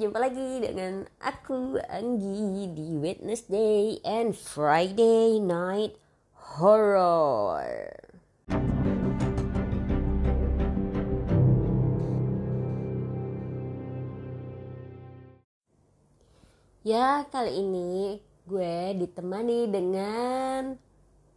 jumpa lagi dengan aku Anggi di Wednesday and Friday Night Horror. Ya, kali ini gue ditemani dengan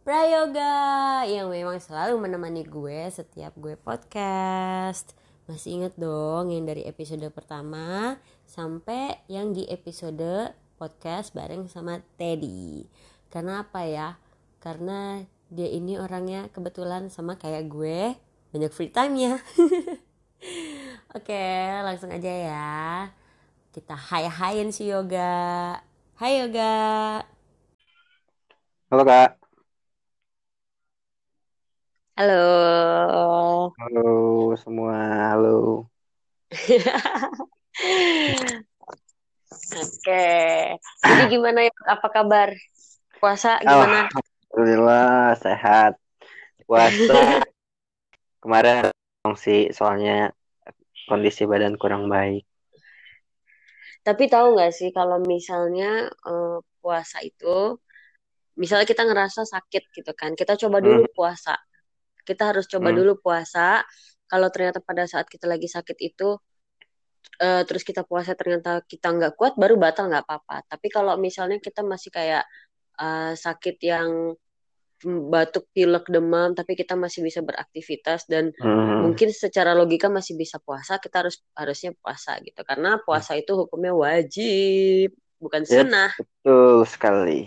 Prayoga yang memang selalu menemani gue setiap gue podcast. Masih inget dong yang dari episode pertama sampai yang di episode podcast bareng sama Teddy. Karena apa ya? Karena dia ini orangnya kebetulan sama kayak gue banyak free time-nya. Oke, langsung aja ya. Kita hai-hain si Yoga. Hai Yoga. Halo kak. Halo. Halo semua. Halo. Oke. Jadi gimana ya? Apa kabar? Puasa gimana? Alhamdulillah sehat. Puasa kemarin sih soalnya kondisi badan kurang baik. Tapi tahu nggak sih kalau misalnya uh, puasa itu, misalnya kita ngerasa sakit gitu kan, kita coba dulu hmm. puasa. Kita harus coba hmm. dulu puasa. Kalau ternyata pada saat kita lagi sakit itu, uh, terus kita puasa ternyata kita nggak kuat, baru batal nggak apa-apa. Tapi kalau misalnya kita masih kayak uh, sakit yang batuk pilek demam tapi kita masih bisa beraktivitas dan hmm. mungkin secara logika masih bisa puasa kita harus harusnya puasa gitu karena puasa itu hukumnya wajib bukan sunnah yep, betul sekali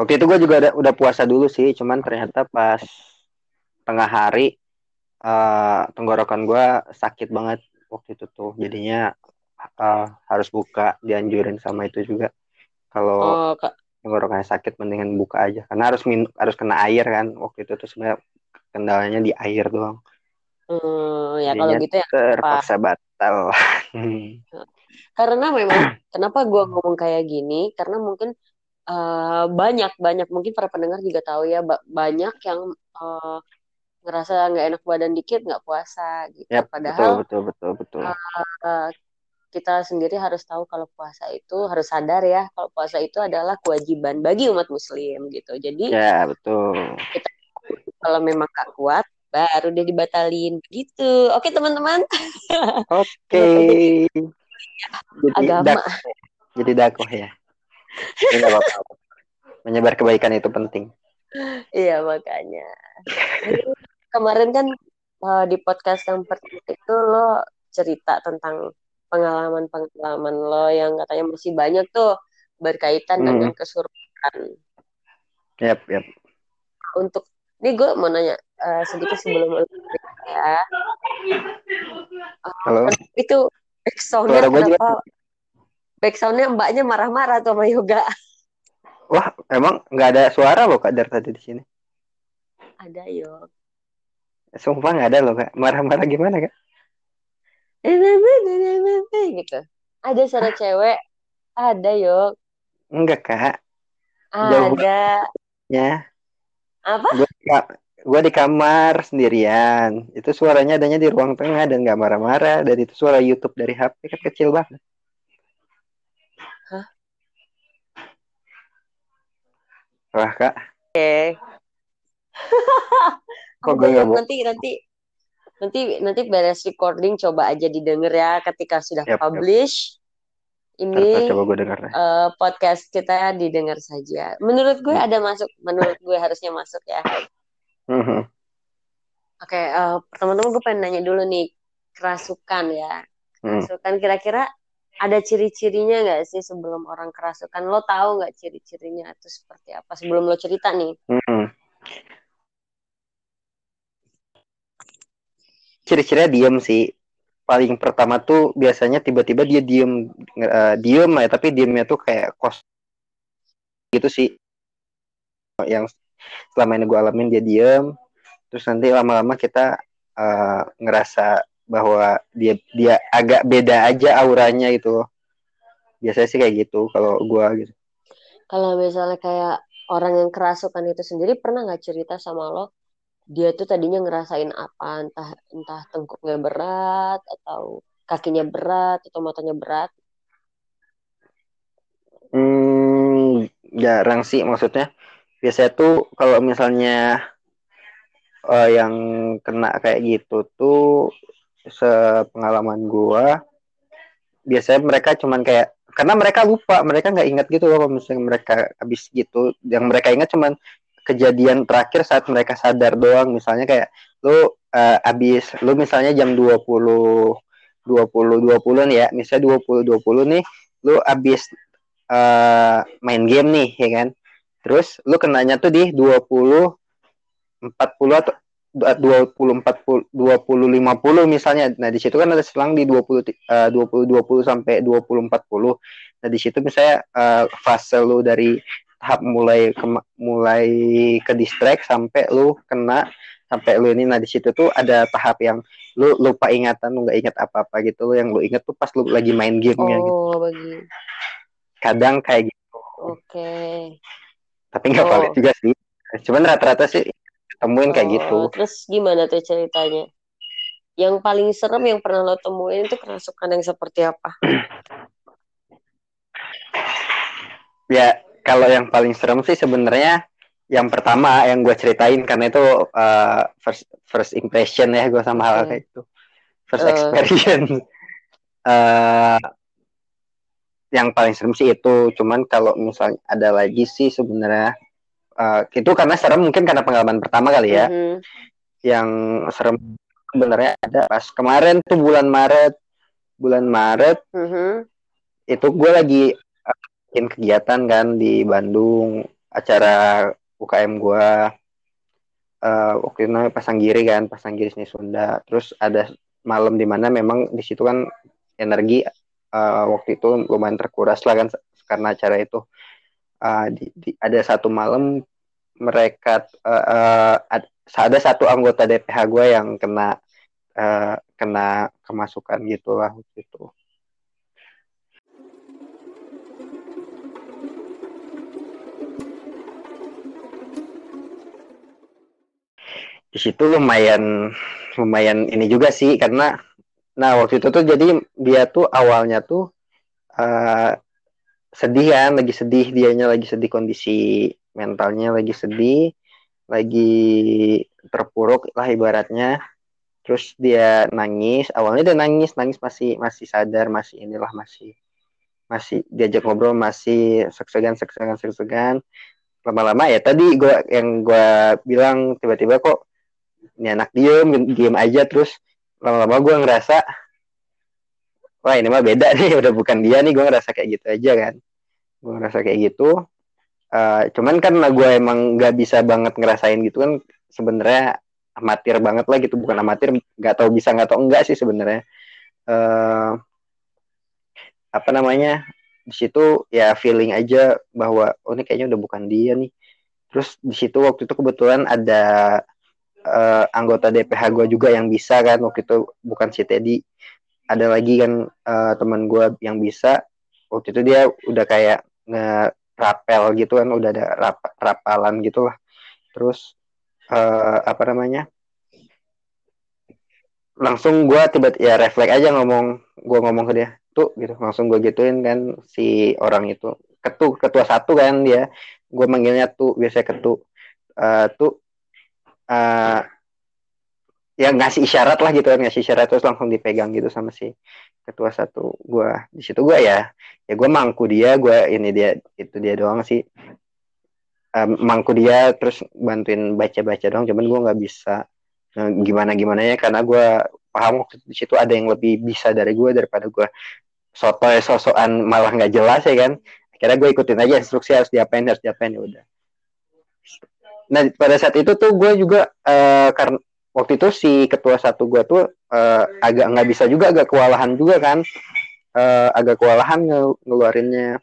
waktu itu gue juga ada, udah puasa dulu sih cuman ternyata pas tengah hari uh, tenggorokan gue sakit banget waktu itu tuh. Jadinya uh, harus buka dianjurin sama itu juga. Kalau oh, tenggorokannya sakit mendingan buka aja. Karena harus min harus kena air kan waktu itu tuh sebenarnya kendalanya di air doang. Hmm, ya kalau gitu ya terpaksa apa? batal karena memang kenapa gue ngomong kayak gini? Karena mungkin uh, banyak banyak. Mungkin para pendengar juga tahu ya banyak yang uh, ngerasa nggak enak badan dikit nggak puasa gitu. Yep, padahal betul betul betul, betul. Uh, kita sendiri harus tahu kalau puasa itu harus sadar ya kalau puasa itu adalah kewajiban bagi umat muslim gitu. Jadi ya betul. kita kalau memang gak kuat baru dia dibatalin. Gitu. Oke teman-teman. Oke. Agama. dak, jadi dakwah ya. Menyebar kebaikan itu penting. Iya makanya kemarin kan uh, di podcast yang pertama itu lo cerita tentang pengalaman-pengalaman lo yang katanya masih banyak tuh berkaitan hmm. dengan kesurupan. Yap, yap. Untuk ini gue mau nanya uh, sedikit sebelum ya. Halo. Uh, itu backsoundnya kenapa? Backsoundnya mbaknya marah-marah tuh sama Yoga. Wah, emang nggak ada suara loh kak dari tadi di sini? Ada yo. Sumpah nggak ada loh kak. Marah-marah gimana kak? gitu. Ada suara cewek, ada yuk. Enggak kak. Ada. Ya. Apa? Gue, gue di kamar sendirian. Itu suaranya adanya di ruang tengah dan nggak marah-marah. Dan itu suara YouTube dari HP kan kecil banget. Hah? Wah kak. Oke. Okay. Kok gue nanti nanti. Nanti nanti beres recording coba aja didengar ya ketika sudah yep, publish. Yep. ini coba gue dengar uh, podcast kita didengar saja. Menurut gue ada masuk menurut gue harusnya masuk ya. Mm -hmm. oke okay, uh, eh, teman-teman gue pengen nanya dulu nih. Kerasukan ya. Hmm. kerasukan kira-kira ada ciri-cirinya nggak sih sebelum orang kerasukan? Lo tahu nggak ciri-cirinya itu seperti apa? Sebelum lo cerita nih. Hmm ciri-cirinya diem sih. Paling pertama tuh biasanya tiba-tiba dia diem uh, diem ya tapi diemnya tuh kayak kos gitu sih. Yang selama ini gue alamin dia diem terus nanti lama-lama kita uh, ngerasa bahwa dia dia agak beda aja auranya gitu. Biasanya sih kayak gitu kalau gue gitu. Kalau misalnya kayak orang yang kerasukan itu sendiri pernah nggak cerita sama lo dia tuh tadinya ngerasain apa entah entah tengkuknya berat atau kakinya berat atau matanya berat Hmm, jarang sih maksudnya. Biasanya tuh kalau misalnya uh, yang kena kayak gitu tuh sepengalaman gua biasanya mereka cuman kayak karena mereka lupa mereka nggak ingat gitu loh kalau misalnya mereka habis gitu yang mereka ingat cuman kejadian terakhir saat mereka sadar doang misalnya kayak lu uh, habis lu misalnya jam 20 20 20 nih ya misalnya 20 20 nih lu habis uh, main game nih ya kan terus lu kenanya tuh di 20 40 atau 20 40 20 50 misalnya. Nah, di situ kan ada selang di 20 uh, 20 20 sampai 20 40. Nah, di situ misalnya uh, fase lu dari tahap mulai ke, mulai ke distract sampai lu kena sampai lu ini nah di situ tuh ada tahap yang lu lupa ingatan lu nggak ingat apa-apa gitu lu yang lu inget tuh pas lu lagi main gamenya gitu. oh, gitu. Bagi. Kadang kayak gitu. Oke. Okay. Tapi nggak oh. valid juga sih. Cuman rata-rata sih temuin kayak gitu. Oh, terus gimana tuh ceritanya? Yang paling serem yang pernah lo temuin itu kerasukan yang seperti apa? ya kalau yang paling serem sih sebenarnya yang pertama yang gue ceritain karena itu uh, first first impression ya gue sama hal kayak itu first uh. experience uh, yang paling serem sih itu cuman kalau misalnya ada lagi sih sebenarnya uh, itu karena serem mungkin karena pengalaman pertama kali ya. Mm-hmm. Yang serem sebenarnya ada pas kemarin tuh bulan Maret, bulan Maret mm-hmm. itu gue lagi bikin kegiatan kan di Bandung acara UKM gue uh, waktu itu namanya Pasanggiri kan Pasanggiri Seni Sunda. Terus ada malam di mana memang di situ kan energi uh, waktu itu lumayan terkuras lah kan karena acara itu. Uh, di, di, ada satu malam mereka uh, uh, ada satu anggota DPH gue yang kena uh, kena kemasukan gitu. Di situ lumayan lumayan ini juga sih karena nah waktu itu tuh jadi dia tuh awalnya tuh uh, sedih kan lagi sedih dianya lagi sedih kondisi mentalnya lagi sedih lagi terpuruk lah ibaratnya. Terus dia nangis awalnya dia nangis nangis masih masih sadar masih inilah masih masih diajak ngobrol masih seksegan seksegan seksegan lama-lama ya tadi gua yang gua bilang tiba-tiba kok ini anak diem diem aja terus lama-lama gua ngerasa wah ini mah beda nih udah bukan dia nih gua ngerasa kayak gitu aja kan. Gue ngerasa kayak gitu. Uh, cuman kan gue emang nggak bisa banget ngerasain gitu kan sebenarnya amatir banget lah gitu bukan amatir nggak tahu bisa nggak tahu enggak sih sebenarnya. Uh, apa namanya di situ ya feeling aja bahwa oh ini kayaknya udah bukan dia nih. Terus di situ waktu itu kebetulan ada uh, anggota DPH gue juga yang bisa kan waktu itu bukan si Teddy. Ada lagi kan uh, teman gue yang bisa. Waktu itu dia udah kayak nge-rapel gitu kan udah ada rap rapalan gitu lah. Terus uh, apa namanya langsung gue tiba ya refleks aja ngomong gue ngomong ke dia tuh gitu. Langsung gue gituin kan si orang itu. Ketu ketua satu kan dia. Gue manggilnya tuh biasa ketu. Uh, tuh uh, ya ngasih isyarat lah gitu kan ngasih isyarat terus langsung dipegang gitu sama si ketua satu gue di situ gue ya ya gue mangku dia gue ini dia itu dia doang sih. Um, mangku dia terus bantuin baca-baca doang cuman gue nggak bisa gimana gimana ya karena gue paham waktu di situ ada yang lebih bisa dari gue daripada gue soto sosokan malah nggak jelas ya kan. Akhirnya gue ikutin aja instruksi harus diapain harus diapain ya udah nah pada saat itu tuh gue juga uh, karena waktu itu si ketua satu gue tuh uh, agak nggak bisa juga agak kewalahan juga kan. Uh, agak kewalahan ngel ngeluarinnya.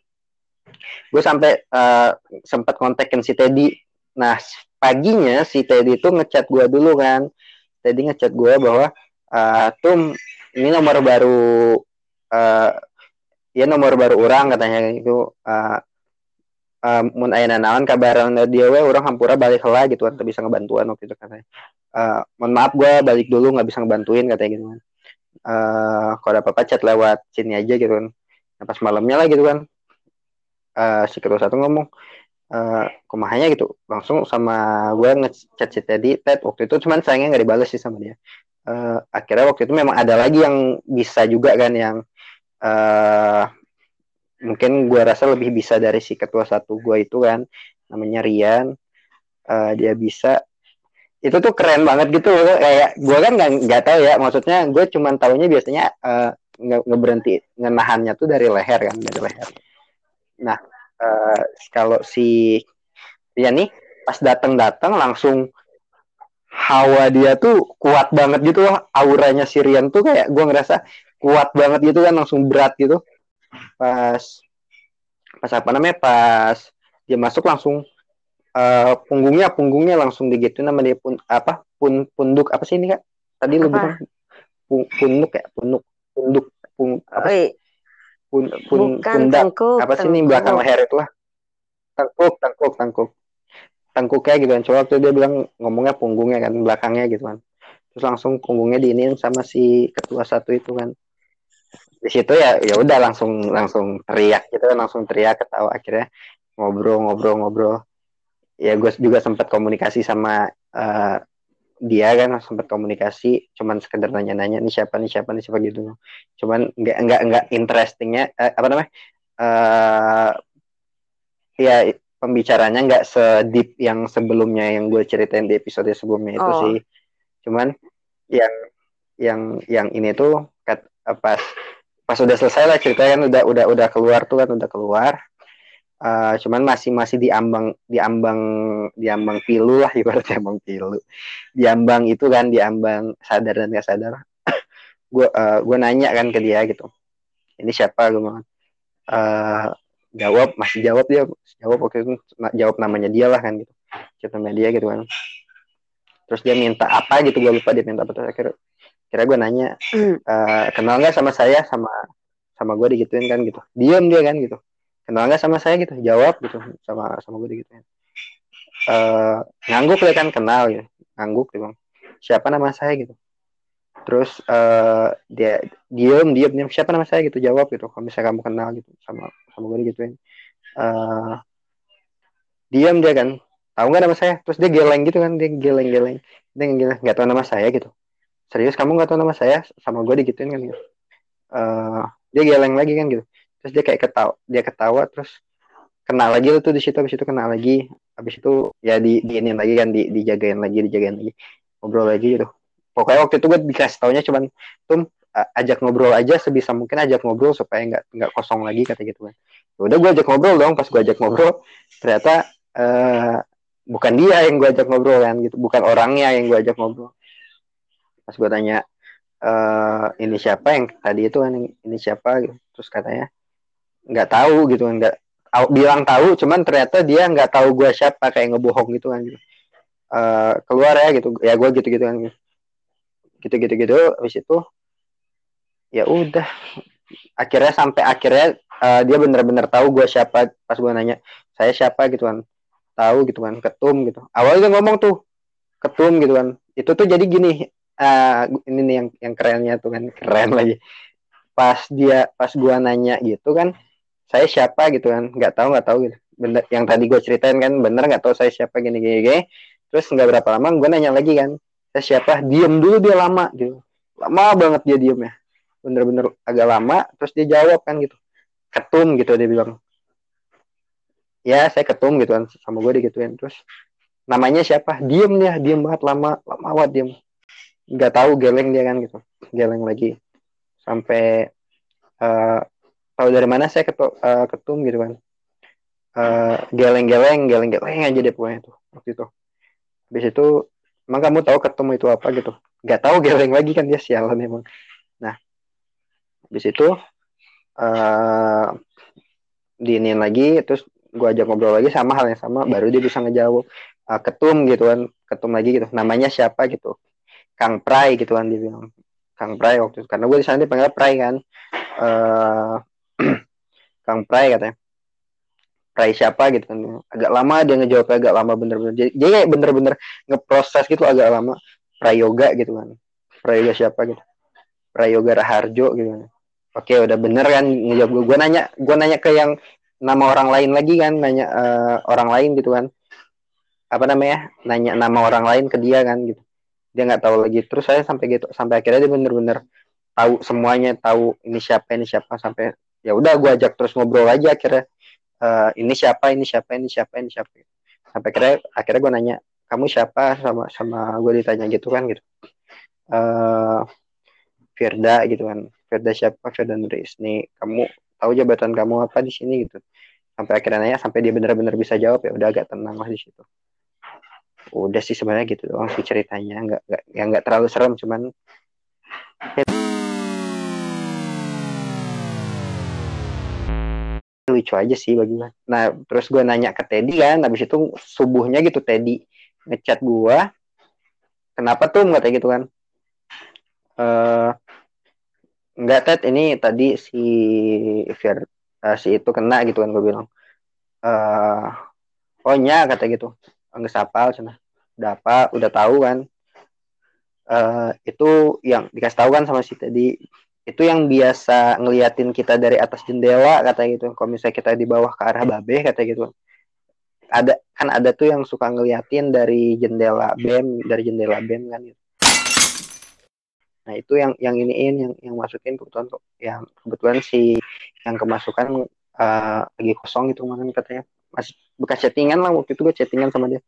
Gue sampai uh, sempat kontekin si Teddy. Nah paginya si Teddy itu ngechat gue dulu kan. Teddy ngechat gue bahwa uh, tuh ini nomor baru uh, ya nomor baru orang katanya itu uh, uh, mun ayana naon kabaran dia we orang hampura balik lah gitu kan bisa ngebantuan waktu itu katanya. Uh, mohon maaf gue balik dulu nggak bisa ngebantuin katanya gitu kan. Uh, kalau ada apa-apa chat lewat sini aja gitu kan. Nah, pas malamnya lah gitu kan. Uh, si ketua satu ngomong uh, kumahanya gitu. Langsung sama gue ngechat si Teddy Ted waktu itu cuman sayangnya nggak dibales sih sama dia. Uh, akhirnya waktu itu memang ada lagi yang bisa juga kan yang uh, mungkin gue rasa lebih bisa dari si ketua satu gue itu kan namanya Rian. Uh, dia bisa. Itu tuh keren banget gitu kayak gue kan nggak nggak tahu ya maksudnya gue cuman tahunya biasanya uh, nge ngeberhenti ngenahannya tuh dari leher kan dari leher. Nah uh, kalau si dia nih pas datang datang langsung hawa dia tuh kuat banget gitu loh. Auranya Sirian tuh kayak gue ngerasa kuat banget gitu kan langsung berat gitu pas pas apa namanya? Pas dia masuk langsung uh, punggungnya punggungnya langsung digitu nama dia pun apa pun punduk. Apa sih ini kak? Tadi lu bilang pun, punduk ya? Punduk punduk pun apa? Pun pun pundak. tengkuk, apa sih ini belakang leher itu lah? Tengkuk tengkuk tengkuk tengkuknya gitu kan. Coba waktu dia bilang ngomongnya punggungnya kan belakangnya gitu kan. Terus langsung punggungnya diinin sama si ketua satu itu kan di situ ya ya udah langsung langsung teriak gitu kan langsung teriak ketawa akhirnya ngobrol ngobrol ngobrol. Ya gue juga sempat komunikasi sama uh, dia kan sempat komunikasi cuman sekedar nanya-nanya nih siapa nih siapa nih siapa gitu. Cuman nggak nggak nggak interestingnya uh, apa namanya uh, ya pembicaranya nggak sedip yang sebelumnya yang gue ceritain di episode sebelumnya itu oh. sih. Cuman yang yang yang ini tuh kat, pas pas udah selesai lah ceritanya kan udah udah udah keluar tuh kan udah keluar. Uh, cuman masih masih diambang diambang diambang pilu lah ibaratnya ambang pilu. Diambang itu kan diambang sadar dan gak sadar. Gue uh, gue nanya kan ke dia gitu. Ini siapa? Gue bilang uh, jawab masih jawab dia jawab oke itu jawab namanya dia lah kan gitu. Cerita media gitu kan. Terus dia minta apa gitu gue lupa dia minta apa terus akhirnya kira gue nanya uh, kenal nggak sama saya? Sama sama gue digituin kan gitu. Diam dia kan gitu. Kenal nggak sama saya? gitu. Jawab gitu sama sama gue digituin. Uh, ngangguk dia kan kenal ya ngangguk gitu siapa nama saya? gitu. Terus uh, dia diem diem diem siapa nama saya? gitu. Jawab gitu kalau misalnya kamu kenal gitu. Sama sama gue digituin. Uh, diem dia kan tahu nggak nama saya? Terus dia geleng gitu kan dia geleng geleng dia nggak tahu nama saya gitu serius kamu nggak tahu nama saya? Sama gue digituin kan gitu. Uh, dia geleng lagi kan gitu. Terus dia kayak ketawa dia ketawa terus kena lagi tuh di situ habis itu kena lagi. Habis itu ya di di ini lagi kan di dijagain lagi dijagain lagi. Ngobrol lagi gitu. Pokoknya waktu itu gue dikasih taunya cuman tuh ajak ngobrol aja sebisa mungkin ajak ngobrol supaya nggak nggak kosong lagi kata gitu kan. Ya udah gue ajak ngobrol dong pas gue ajak ngobrol ternyata uh, bukan dia yang gue ajak ngobrol kan gitu. Bukan orangnya yang gue ajak ngobrol pas gue tanya e, ini siapa yang tadi itu kan ini siapa? Gitu. terus katanya nggak tahu gitu kan nggak bilang tahu cuman ternyata dia nggak tahu gue siapa kayak ngebohong gitu kan gitu. Uh, keluar ya gitu. Ya gue gitu gitu kan gitu. Gitu gitu habis itu ya udah. Akhirnya sampai akhirnya uh, dia bener-bener tahu gue siapa. Pas gue nanya saya siapa? Gitu kan. Tahu gitu kan. Ketum gitu. Awalnya ngomong tuh ketum gitu kan. Itu tuh jadi gini uh, ini nih yang yang kerennya tuh kan keren lagi. Pas dia pas gua nanya gitu kan saya siapa? gitu kan nggak tahu nggak tahu gitu. Bener yang tadi gue ceritain kan bener nggak tahu saya siapa gini gini, gini. terus nggak berapa lama gue nanya lagi kan saya siapa? Diem dulu dia lama gitu. Lama banget dia diem ya bener-bener agak lama terus dia jawab kan gitu. Ketum gitu dia bilang. Ya saya ketum gitu kan sama gue digituin. Terus namanya siapa? Diem dia. Diem banget lama lama banget diem nggak tahu geleng dia kan gitu. Geleng lagi. Sampai uh, tahu dari mana saya ketu, uh, ketum gitu kan. Uh, geleng-geleng geleng-geleng aja deh pokoknya tuh waktu itu. Habis itu emang kamu tahu ketum itu apa? gitu. Nggak tahu geleng lagi kan dia sialan emang. Nah habis itu uh, diinin lagi terus gue ajak ngobrol lagi sama hal yang sama baru dia bisa ngejawab uh, ketum gitu kan. Ketum lagi gitu. Namanya siapa? gitu Kang Prai gitu kan dia bilang. Kang Prai waktu itu. Karena gue di sana dipanggil Prai kan. Uh, Kang Prai katanya. Prai siapa gitu kan. Agak lama dia ngejawab agak lama bener-bener. Jadi, kayak bener-bener ngeproses gitu agak lama. Prayoga gitu kan. Prayoga siapa gitu. Prayoga Raharjo gitu kan. Oke udah bener kan ngejawab gue gue nanya gue nanya ke yang nama orang lain lagi kan. Nanya uh, orang lain gitu kan. Apa namanya? Nanya nama orang lain ke dia kan gitu dia nggak tahu lagi. Terus saya sampai gitu sampai akhirnya dia bener-bener tahu semuanya tahu ini siapa ini siapa sampai ya udah gue ajak terus ngobrol aja akhirnya. Uh, ini siapa ini siapa ini siapa ini siapa. Sampai akhirnya akhirnya gue nanya kamu siapa? Sama sama gue ditanya gitu kan gitu. Uh, Firda gitu kan. Firda siapa? Firda Nurisni. Kamu tahu jabatan kamu apa di sini? Gitu. Sampai akhirnya nanya sampai dia benar-benar bisa jawab ya udah agak tenang lah di situ udah sih sebenarnya gitu doang sih ceritanya nggak nggak ya nggak terlalu serem cuman lucu aja sih bagi. Nah terus gue nanya ke Teddy kan, habis itu subuhnya gitu Teddy ngechat gue, kenapa tuh nggak kayak gitu kan? Uh, nggak Ted ini tadi si Fir uh, si itu kena gitu kan gue bilang. Uh, oh nya kata gitu, nggak sapal cina. Udah apa? Udah tahu kan? Uh, itu yang dikasih tahu kan sama si tadi itu yang biasa ngeliatin kita dari atas jendela kata gitu kalau misalnya kita di bawah ke arah babe kata gitu ada kan ada tuh yang suka ngeliatin dari jendela bem dari jendela bem kan gitu nah itu yang yang iniin yang yang masukin kebetulan kok yang kebetulan si yang kemasukan uh, lagi kosong gitu kan katanya masih bekas chattingan lah waktu itu gue chattingan sama dia.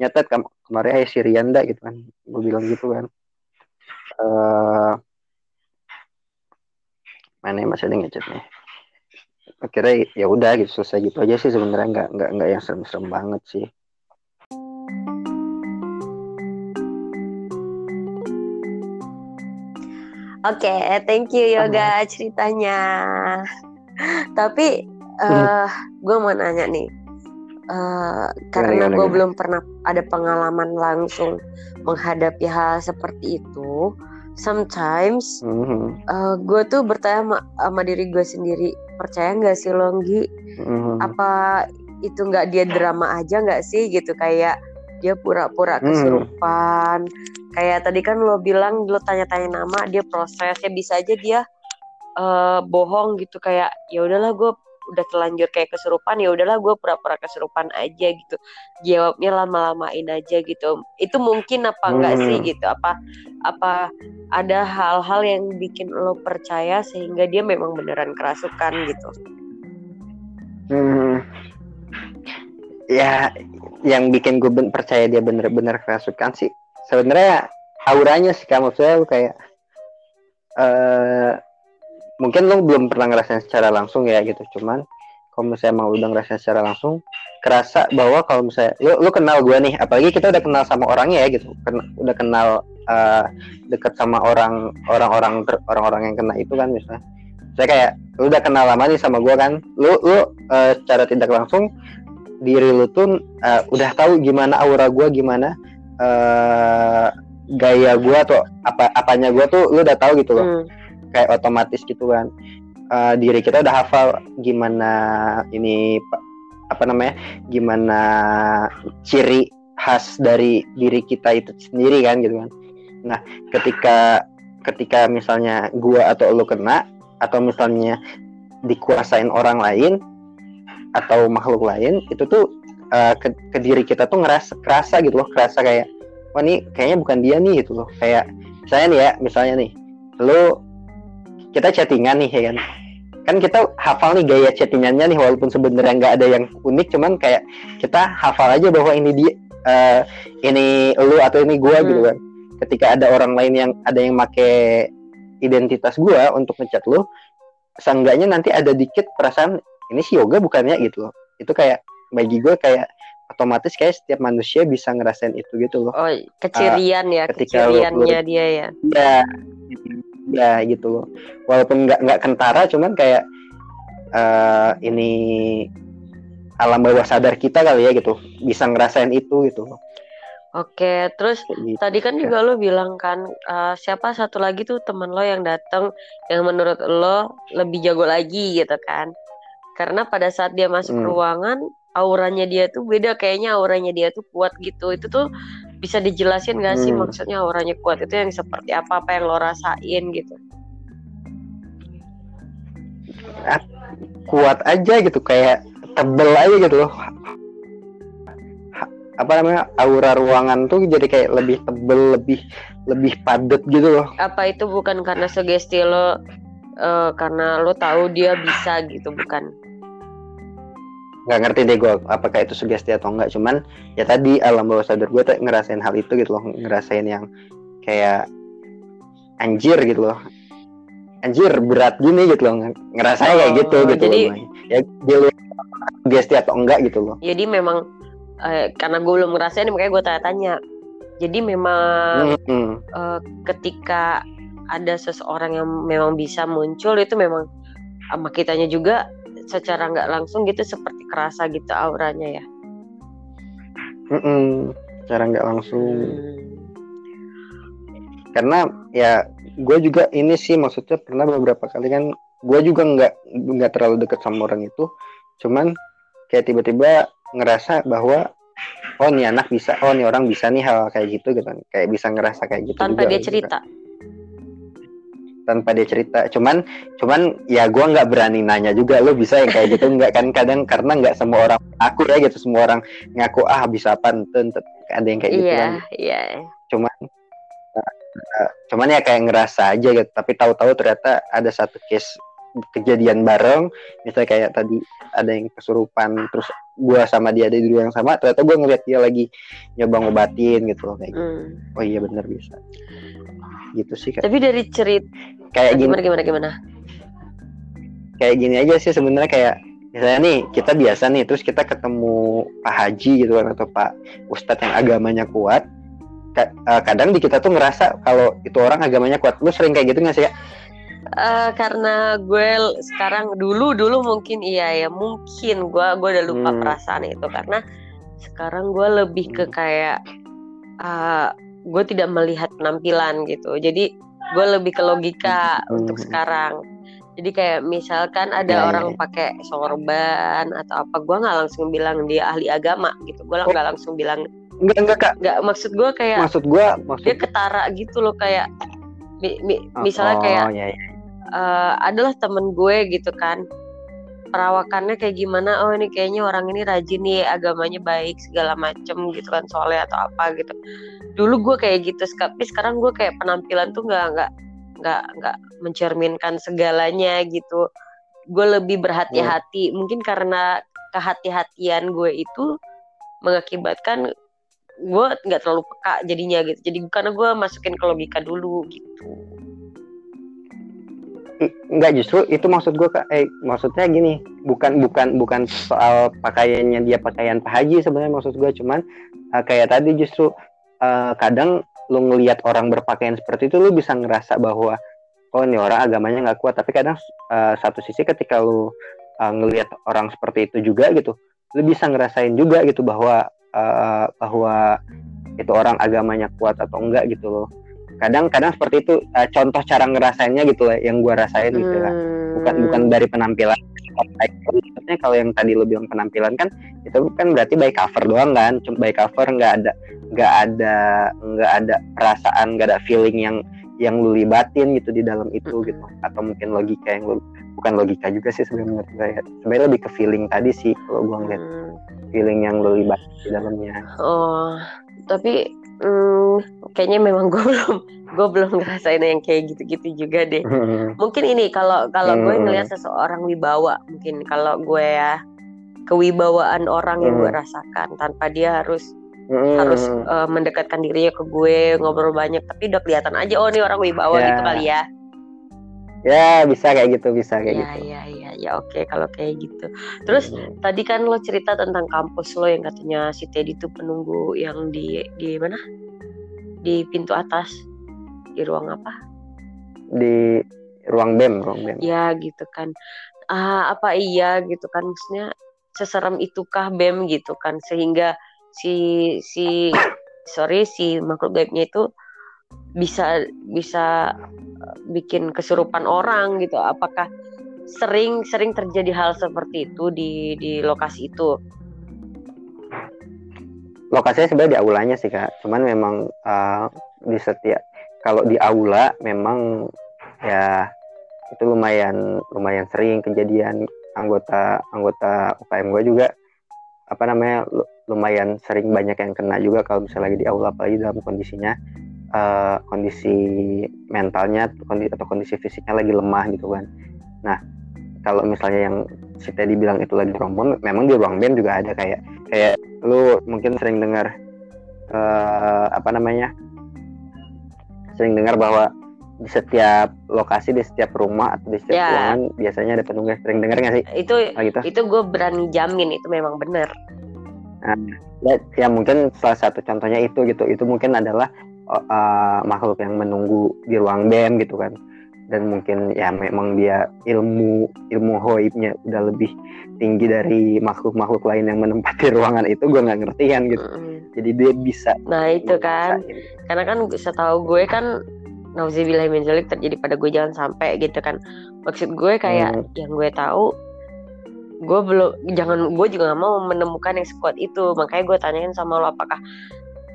Nyata kem kemarin ayah si Rianda gitu kan gue bilang gitu kan. Uh, mana masih ada ngechat nih? Akhirnya ya udah gitu selesai gitu aja sih sebenarnya nggak nggak nggak yang serem-serem banget sih. Oke, okay, thank you Yoga ceritanya. Tapi uh, gue mau nanya nih, uh, karena gue belum pernah ada pengalaman langsung menghadapi hal seperti itu sometimes mm-hmm. uh, gue tuh bertanya sama, sama diri gue sendiri percaya nggak sih Longgi mm-hmm. apa itu nggak dia drama aja nggak sih gitu kayak dia pura-pura mm-hmm. kesurupan mm-hmm. kayak tadi kan lo bilang lo tanya-tanya nama dia prosesnya bisa aja dia uh, bohong gitu kayak ya udahlah gue udah terlanjur kayak kesurupan ya udahlah gue pura-pura kesurupan aja gitu. Jawabnya lama-lamain aja gitu. Itu mungkin apa enggak hmm. sih gitu? Apa apa ada hal-hal yang bikin lo percaya sehingga dia memang beneran kerasukan gitu? Hmm. ya yang bikin gue percaya dia bener-bener kerasukan sih sebenarnya auranya sih kamu saya kayak uh, mungkin lo belum pernah ngerasain secara langsung ya gitu. Cuman kalau misalnya emang udah ngerasain secara langsung kerasa bahwa kalau misalnya lu, lu kenal gue nih apalagi kita udah kenal sama orangnya ya gitu. Ken, udah kenal uh, deket sama orang orang-orang orang-orang yang kena itu kan misalnya. Saya kayak lu udah kenal lama nih sama gue kan lu lu uh, secara tidak langsung diri lu tuh uh, udah tahu gimana aura gue gimana uh, gaya gue atau apa apanya gue tuh lu udah tahu gitu loh. Hmm kayak otomatis gitu kan. Uh, diri kita udah hafal gimana ini apa namanya gimana ciri khas dari diri kita itu sendiri kan gitu kan. Nah ketika ketika misalnya gua atau lo kena atau misalnya dikuasain orang lain atau makhluk lain itu tuh uh, ke, ke diri kita tuh ngerasa kerasa gitu loh kerasa kayak wah ini kayaknya bukan dia nih gitu loh. Kayak misalnya nih ya misalnya nih lo kita chattingan nih ya kan kan kita hafal nih gaya chattingannya nih walaupun sebenarnya nggak ada yang unik cuman kayak kita hafal aja bahwa ini dia uh, ini lu atau ini gua hmm. gitu kan ketika ada orang lain yang ada yang make identitas gua untuk ngechat lu seenggaknya nanti ada dikit perasaan ini si yoga bukannya gitu loh itu kayak bagi gue kayak otomatis kayak setiap manusia bisa ngerasain itu gitu loh. Oh, kecirian uh, ya, keciriannya lu, dia ya. Ya, ya gitu loh walaupun nggak nggak kentara cuman kayak uh, ini alam bawah sadar kita kali ya gitu bisa ngerasain itu gitu Oke, terus gitu. tadi kan juga lo bilang kan uh, siapa satu lagi tuh teman lo yang datang yang menurut lo lebih jago lagi gitu kan? Karena pada saat dia masuk hmm. ruangan, auranya dia tuh beda kayaknya auranya dia tuh kuat gitu. Itu tuh bisa dijelasin gak sih hmm. maksudnya orangnya kuat itu yang seperti apa apa yang lo rasain gitu? Kuat aja gitu kayak tebel aja gitu loh. Apa namanya aura ruangan tuh jadi kayak lebih tebel lebih lebih padat gitu loh. Apa itu bukan karena sugesti lo uh, karena lo tahu dia bisa gitu bukan nggak ngerti deh gue apakah itu sugesti atau enggak cuman ya tadi alam bawah sadar gue ngerasain hal itu gitu loh. Ngerasain yang kayak anjir gitu loh. Anjir berat gini gitu loh. Ngerasain oh, kayak gitu gitu jadi, loh ya dia sugesti atau enggak gitu loh. Jadi memang eh, karena gue belum ngerasain makanya gue tanya-tanya. Jadi memang hmm. eh, ketika ada seseorang yang memang bisa muncul itu memang sama kitanya juga secara nggak langsung gitu seperti kerasa gitu auranya ya? Mm -mm, secara nggak langsung. Hmm. karena ya gue juga ini sih maksudnya pernah beberapa kali kan gue juga nggak nggak terlalu deket sama orang itu. Cuman kayak tiba-tiba ngerasa bahwa oh nih anak bisa oh nih orang bisa nih hal kayak gitu gitu kayak bisa ngerasa kayak gitu tanpa juga, dia cerita tanpa dia cerita. Cuman cuman ya gue nggak berani nanya juga lo bisa yang kayak gitu nggak? Kan kadang karena nggak semua orang aku ya gitu semua orang ngaku ah bisa apa ada yang kayak gitu iya, kan. iya. Cuman uh, cuman ya kayak ngerasa aja gitu. Tapi tahu-tahu ternyata ada satu case kejadian bareng misalnya kayak tadi ada yang kesurupan terus gue sama dia ada di yang sama ternyata gue ngeliat dia lagi nyoba ngobatin gitu loh kayak gitu. hmm. oh iya bener bisa gitu sih kak. tapi dari cerita kayak gini gimana gimana gimana kayak gini aja sih sebenarnya kayak misalnya nih kita biasa nih terus kita ketemu Pak Haji gitu kan atau Pak Ustadz yang agamanya kuat eh, kadang di kita tuh ngerasa kalau itu orang agamanya kuat lu sering kayak gitu nggak sih ya Uh, karena gue sekarang dulu dulu mungkin iya ya mungkin gue gue udah lupa hmm. perasaan itu karena sekarang gue lebih ke kayak uh, gue tidak melihat penampilan gitu jadi gue lebih ke logika hmm. untuk sekarang jadi kayak misalkan ada yeah, orang yeah. pakai sorban atau apa gue nggak langsung bilang dia ahli agama gitu gue nggak oh. langsung bilang enggak enggak kak enggak maksud gue kayak maksud gue maksud dia ketara gitu loh kayak mi, mi, misalnya oh, kayak yeah, yeah. Uh, adalah temen gue gitu kan. Perawakannya kayak gimana? Oh ini kayaknya orang ini rajin nih agamanya baik segala macem gitu kan soalnya atau apa gitu. Dulu gue kayak gitu tapi sekarang gue kayak penampilan tuh nggak nggak nggak nggak mencerminkan segalanya gitu. Gue lebih berhati-hati. Hmm. mungkin karena kehati-hatian gue itu mengakibatkan gue nggak terlalu peka jadinya gitu. Jadi karena gue masukin ke logika dulu gitu Enggak justru itu maksud gue kak. Eh maksudnya gini bukan bukan bukan soal pakaiannya dia pakaian Pak Haji sebenarnya maksud gue cuman uh, kayak tadi justru uh, kadang lu ngelihat orang berpakaian seperti itu lu bisa ngerasa bahwa oh ini orang agamanya nggak kuat. Tapi kadang uh, satu sisi ketika lu uh, ngelihat orang seperti itu juga gitu lu bisa ngerasain juga gitu bahwa uh, bahwa itu orang agamanya kuat atau enggak gitu loh kadang-kadang seperti itu uh, contoh cara ngerasainnya gitu lah yang gue rasain gitu kan bukan bukan dari penampilan. Maksudnya kalau yang tadi lo bilang penampilan kan itu kan berarti by cover doang kan? Cuma by cover nggak ada nggak ada nggak ada perasaan nggak ada feeling yang yang lu libatin gitu di dalam itu gitu. Atau mungkin logika yang lu bukan logika juga sih sebenarnya menurut saya sebenarnya lebih ke feeling tadi sih kalau gue ngeliat. Hmm. feeling yang lu libat di dalamnya. Oh tapi hmm, kayaknya memang gue belum gue belum ngerasain yang kayak gitu-gitu juga deh hmm. mungkin ini kalau kalau gue hmm. ngeliat seseorang wibawa mungkin kalau gue ya kewibawaan orang yang gue rasakan tanpa dia harus hmm. harus uh, mendekatkan dirinya ke gue ngobrol banyak tapi udah kelihatan aja oh ini orang wibawa yeah. gitu kali ya ya bisa kayak gitu bisa kayak ya, gitu. ya ya ya oke okay, kalau kayak gitu. Terus hmm. tadi kan lo cerita tentang kampus lo yang katanya si Teddy tuh penunggu yang di di mana? Di pintu atas di ruang apa? Di ruang bem ruang bem. Ya gitu kan. Ah apa iya gitu kan maksudnya seserem itukah bem gitu kan sehingga si si sorry si makhluk gaibnya itu bisa bisa bikin kesurupan orang gitu. Apakah sering sering terjadi hal seperti itu di di lokasi itu? Lokasinya sebenarnya di aulanya sih kak. Cuman memang uh, di setiap kalau di aula memang ya itu lumayan lumayan sering kejadian. Anggota anggota UKM gue juga apa namanya lumayan sering banyak yang kena juga kalau misalnya lagi di aula apalagi dalam kondisinya uh, kondisi mentalnya kondisi, atau kondisi fisiknya lagi lemah gitu kan. Nah kalau misalnya yang si Teddy bilang itu lagi ruang memang di ruang bem juga ada kayak kayak lu mungkin sering dengar uh, apa namanya sering dengar bahwa di setiap lokasi di setiap rumah atau di setiap ya. ruangan biasanya ada petugas sering dengar nggak sih? Itu oh, gitu? itu gue berani jamin itu memang benar nah, ya, ya mungkin salah satu contohnya itu gitu. Itu mungkin adalah uh, makhluk yang menunggu di ruang bem gitu kan dan mungkin ya memang dia ilmu ilmu hoibnya udah lebih tinggi dari makhluk-makhluk lain yang menempati ruangan itu gue nggak ngerti kan gitu mm. jadi dia bisa nah itu kan gitu. karena kan setahu gue kan nauzubillah min terjadi pada gue jangan sampai gitu kan maksud gue kayak mm. yang gue tahu gue belum jangan gue juga gak mau menemukan yang sekuat itu makanya gue tanyain sama lo apakah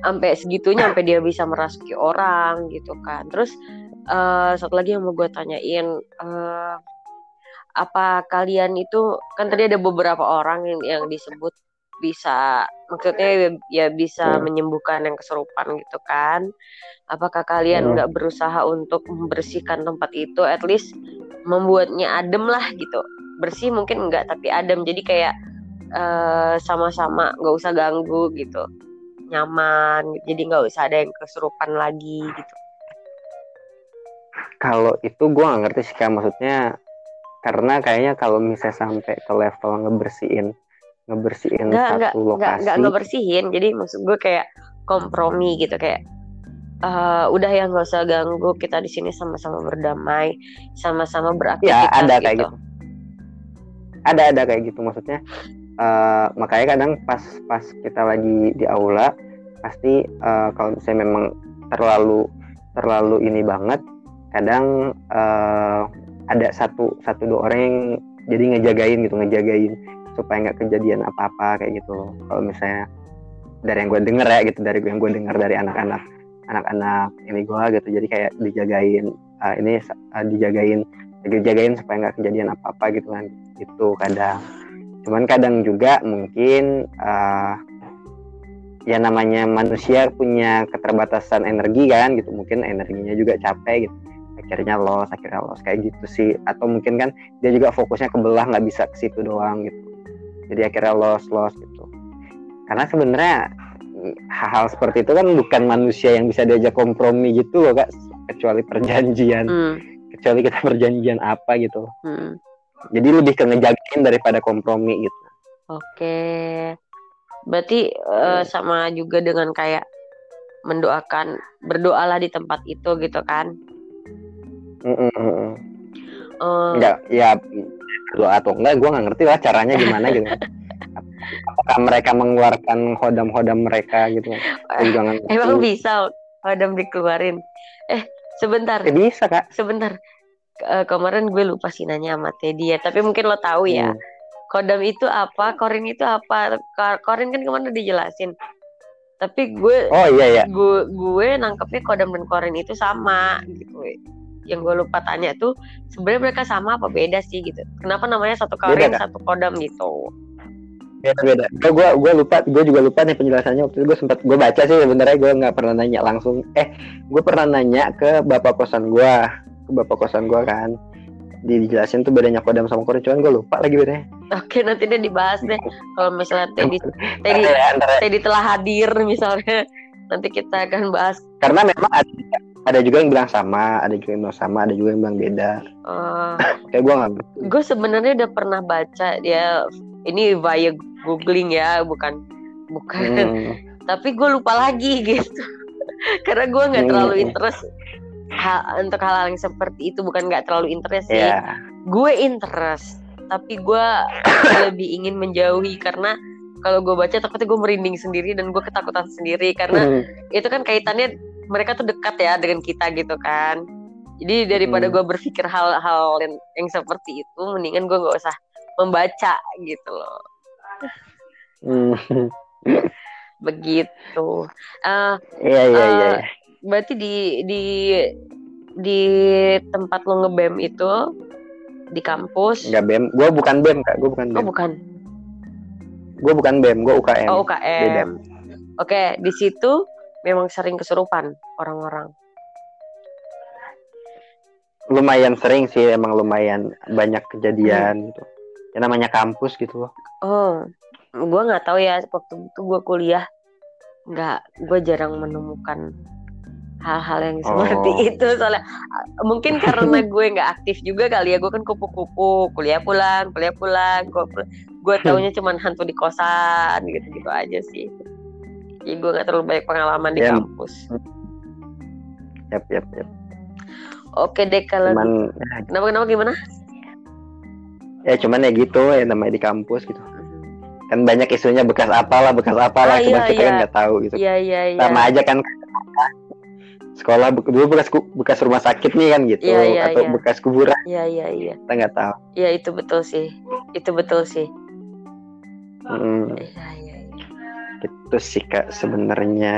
sampai segitunya sampai dia bisa merasuki orang gitu kan terus uh, satu lagi yang mau gue tanyain uh, apa kalian itu kan tadi ada beberapa orang yang, yang disebut bisa maksudnya ya bisa hmm. menyembuhkan yang keserupan gitu kan apakah kalian hmm. nggak hmm. berusaha untuk membersihkan tempat itu at least membuatnya adem lah gitu bersih mungkin enggak tapi adem jadi kayak uh, sama-sama nggak usah ganggu gitu nyaman jadi nggak usah ada yang keserupan lagi gitu. Kalau itu gue gak ngerti sih kan maksudnya karena kayaknya kalau misalnya sampai ke level ngebersihin ngebersihin nggak, satu nggak, lokasi nggak, nggak ngebersihin. Jadi maksud gue kayak kompromi gitu kayak uh, udah ya nggak usah ganggu kita di sini sama-sama berdamai sama-sama beraktivitas ya ada gitu. kayak gitu. Ada ada kayak gitu maksudnya uh, makanya kadang pas pas kita lagi di aula pasti uh, kalau misalnya memang terlalu terlalu ini banget kadang uh, ada satu satu dua orang yang jadi ngejagain gitu ngejagain supaya nggak kejadian apa-apa kayak gitu. Kalau misalnya dari yang gue denger ya gitu dari yang gue denger dari anak-anak anak-anak ini gue gitu jadi kayak dijagain uh, ini uh, dijagain dijagain supaya nggak kejadian apa-apa gitu kan itu kadang cuman kadang juga mungkin uh, ya namanya manusia punya keterbatasan energi kan gitu. Mungkin energinya juga capek gitu. Akhirnya loss akhirnya loss kayak gitu sih. Atau mungkin kan dia juga fokusnya ke belah nggak bisa ke situ doang gitu. Jadi akhirnya loss loss gitu. Karena sebenarnya hal-hal seperti itu kan bukan manusia yang bisa diajak kompromi gitu loh kak. Kecuali perjanjian. Hmm. kecuali kita perjanjian apa gitu. Hmm. Jadi lebih ke ngejagain daripada kompromi gitu oke berarti uh, sama juga dengan kayak mendoakan berdoalah di tempat itu gitu kan Mm -mm. Uh, enggak, ya doa atau enggak, gue nggak ngerti lah caranya gimana gitu. Apakah mereka mengeluarkan hodam-hodam mereka gitu? Emang bisa hodam dikeluarin? Eh, sebentar. Eh, bisa kak. Sebentar. Uh, kemarin gue lupa sih nanya sama Teddy ya, tapi mungkin lo tahu ya. Hmm. Kodam itu apa? Korin itu apa? Korin kan ke mana dijelasin. Tapi gue, oh iya iya, gue gue nangkepnya kodam dan korin itu sama gitu yang gue lupa tanya tuh sebenarnya mereka sama apa beda sih gitu kenapa namanya satu karing satu kodam gitu beda beda gue gue lupa gue juga lupa nih penjelasannya waktu itu gue sempat gue baca sih sebenarnya gue nggak pernah nanya langsung eh gue pernah nanya ke bapak kosan gue ke bapak kosan gue kan. Dijelasin tuh bedanya kodam sama korin cuman gue lupa lagi bedanya. Oke nanti deh dibahas deh. Kalau misalnya Teddy Teddy Teddy telah hadir misalnya. Nanti kita akan bahas. Karena memang ada ada juga yang bilang sama ada juga yang bilang sama ada juga yang bilang beda. Uh, kayak gue nggak gue sebenarnya udah pernah baca dia ini via googling ya bukan bukan. Hmm. tapi gue lupa lagi gitu. Karena gue nggak terlalu hmm. interest hal, untuk hal-hal yang seperti itu bukan nggak terlalu interest sih yeah. gue interest tapi gue lebih ingin menjauhi karena kalau gue baca takutnya gue merinding sendiri dan gue ketakutan sendiri karena hmm. itu kan kaitannya mereka tuh dekat ya dengan kita gitu kan jadi daripada hmm. gue berpikir hal-hal yang, yang seperti itu mendingan gue nggak usah membaca gitu loh hmm. begitu uh, iya iya uh, iya berarti di di di tempat lo ngebem itu di kampus. Enggak BEM. Gue bukan BEM kak. Gue bukan BEM. Oh bukan. Gue bukan BEM. Gue UKM. Oh UKM. Oke, di situ memang sering kesurupan orang-orang. Lumayan sering sih, emang lumayan banyak kejadian gitu. Ya namanya kampus gitu loh. Oh, gue nggak tahu ya waktu itu gue kuliah nggak, gue jarang menemukan hal-hal yang seperti Oh. itu soalnya uh, mungkin karena gue nggak aktif juga kali ya gue kan kupu-kupu kuliah pulang kuliah pulang gue gue taunya cuman hantu di kosan gitu gitu aja sih jadi gue nggak terlalu banyak pengalaman di Ya. kampus Yap, yap, yap. oke deh kalau Cuman kenapa kenapa gimana ya cuman ya gitu ya namanya di kampus gitu. Kan banyak isunya bekas apalah, bekas Ah, apalah, cuman iya, kita kan iya. nggak tahu gitu. iya iya iya Sama aja kan sekolah dulu bekas bekas rumah sakit nih kan gitu Iya, iya, atau iya. bekas kuburan iya iya iya kita nggak tahu. iya itu betul sih itu betul sih Hmm, iya iya iya gitu sih kak sebenarnya.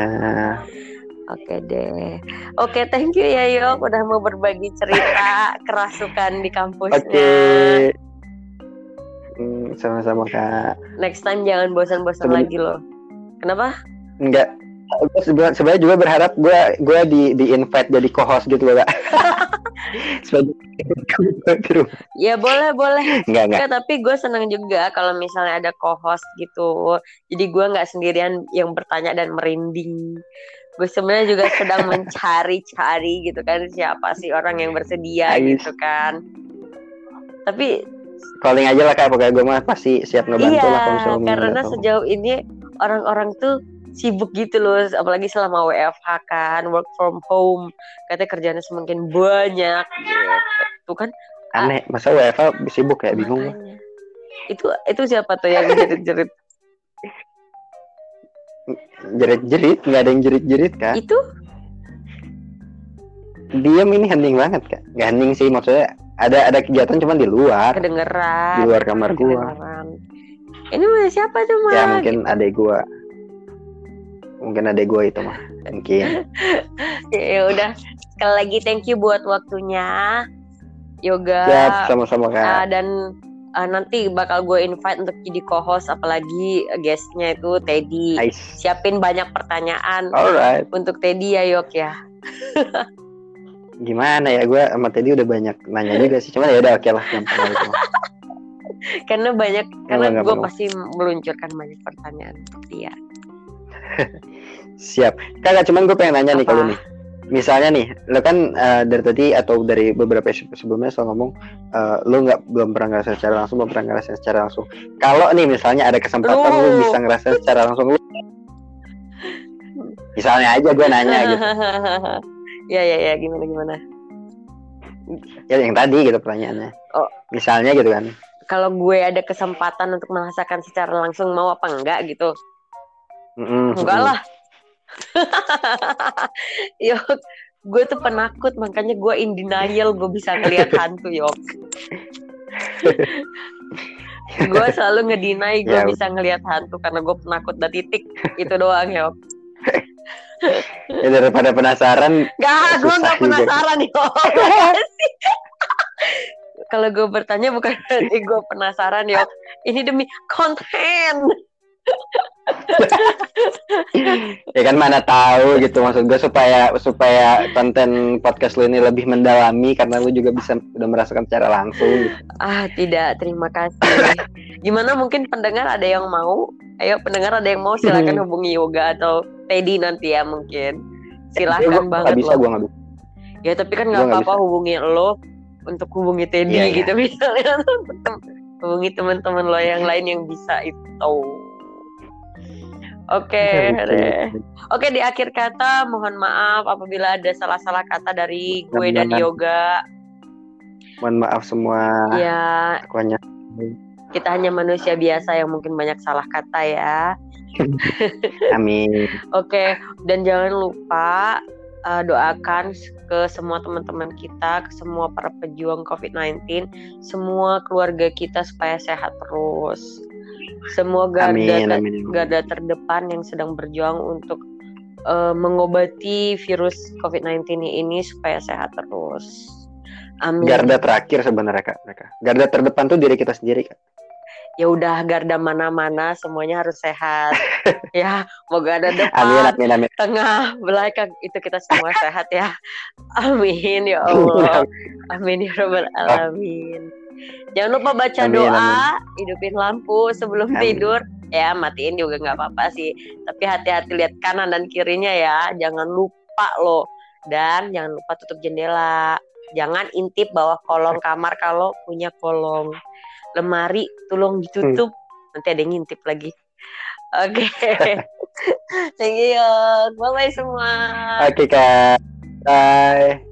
Oke deh. Oke, thank you ya Yok udah mau berbagi cerita kerasukan di kampusnya. Oke. Hmm, sama-sama kak. Next time jangan bosan-bosan Sebelum- lagi loh. Kenapa? Enggak. Sebenarnya juga berharap gue gue di di invite jadi co-host gitu loh kak. Sebagai Ya boleh boleh. enggak enggak. Enggak, tapi gue senang juga kalau misalnya ada co-host gitu. Jadi gue nggak sendirian yang bertanya dan merinding. Gue sebenarnya juga sedang mencari-cari gitu kan siapa sih orang yang bersedia Ais. gitu kan. Tapi Calling aja lah kak. Pokoknya gue mah pasti siap ngebantu iya, lah kalau misalnya karena sejauh ini orang-orang tuh sibuk gitu loh, apalagi selama WFH kan, work from home, katanya kerjanya semakin banyak gitu. Tuh kan. Aneh. Masa WFA sibuk ya bingung. makanya. Itu itu siapa tuh yang jerit-jerit? Jerit-jerit. Nggak ada yang jerit-jerit kak. itu Diam ini hening banget kak. Nggak hening sih maksudnya. Ada ada kegiatan cuman di luar. kedengeran. Di luar kamar gua. Ini siapa tuh mah? Ya mungkin adek gua. Mungkin adek gua itu mah. Mungkin. Ya udah. Sekali lagi thank you buat waktunya. Yoga. Siap sama-sama kak. Ah, dan ah, nanti bakal gue invite untuk jadi co-host apalagi guestnya itu Teddy Nice. siapin banyak pertanyaan Alright. untuk Teddy ya Yok ya Gimana ya gue sama Teddy udah banyak nanya juga sih. Cuman ya udah oke lah gampang aja itu karena banyak karena gue pasti meluncurkan banyak pertanyaan untuk dia Siap. Kakak cuman gue pengen nanya nih kalau nih. Misalnya nih, lo kan eh, dari tadi atau dari beberapa sebelumnya selalu ngomong eh, lo nggak belum pernah ngerasain secara langsung, belum pernah ngerasain secara langsung. Kalau nih misalnya ada kesempatan lo bisa ngerasain secara langsung lo Misalnya aja gue nanya gitu. ya ya ya gimana gimana Ya yang tadi gitu pertanyaannya. Oh. Misalnya gitu kan. kalau gue ada kesempatan untuk merasakan secara langsung mau apa enggak gitu Mm-mm, enggak lah. Yok gue tuh penakut makanya gue in denial gue bisa ngelihat hantu Yok. Gue selalu ngedinai gue Ya. bisa ngelihat hantu karena gue penakut dan titik. Itu doang Yok. Ya daripada penasaran, Gak, gue gak penasaran Yok. Kalau gue bertanya bukan berarti gue penasaran Yok. Ini demi konten ya kan mana tahu gitu maksud gue supaya supaya konten podcast lu ini lebih mendalami karena lu juga bisa udah merasakan secara langsung gitu. Ah, tidak. Terima kasih. Gimana mungkin pendengar ada yang mau? Ayo pendengar ada yang mau silakan hubungi Yoga atau Teddy nanti ya mungkin. Ya, Silakan gua banget nggak bisa gue bisa Ya tapi kan nggak apa-apa hubungi lo untuk hubungi Teddy iya. gitu misalnya. hubungi teman-teman lo yang lain yang bisa itu. Oke, deh. Oke di akhir kata mohon maaf apabila ada salah-salah kata dari gue dan. Yoga. mohon maaf semua Ya akuannya kita hanya manusia biasa yang mungkin banyak salah kata ya. amin Oke, dan jangan lupa uh, doakan ke semua teman-teman kita, ke semua para pejuang COVID-19, semua keluarga kita supaya sehat terus. Semua garda amin amin garda terdepan yang sedang berjuang untuk uh, mengobati virus COVID-19 ini supaya sehat terus. Amin. garda terakhir sebenarnya kak mereka garda terdepan tuh diri kita sendiri kak Ya udah garda mana-mana semuanya harus sehat. ya, moga ada depan, amin amin amin tengah, belakang itu kita semua sehat ya. Amin ya Allah. Amin ya rabbal alamin. Jangan lupa baca Amin, doa, hidupin lampu sebelum Amin. tidur. Ya, matiin juga nggak apa-apa sih. Tapi hati-hati lihat kanan dan kirinya ya. Jangan lupa loh. Dan jangan lupa tutup jendela. Jangan intip bawah kolong kamar kalau punya kolong. Lemari tolong ditutup. Nanti ada yang ngintip lagi. Oke. Thank you. Bye-bye semua. oke kak bye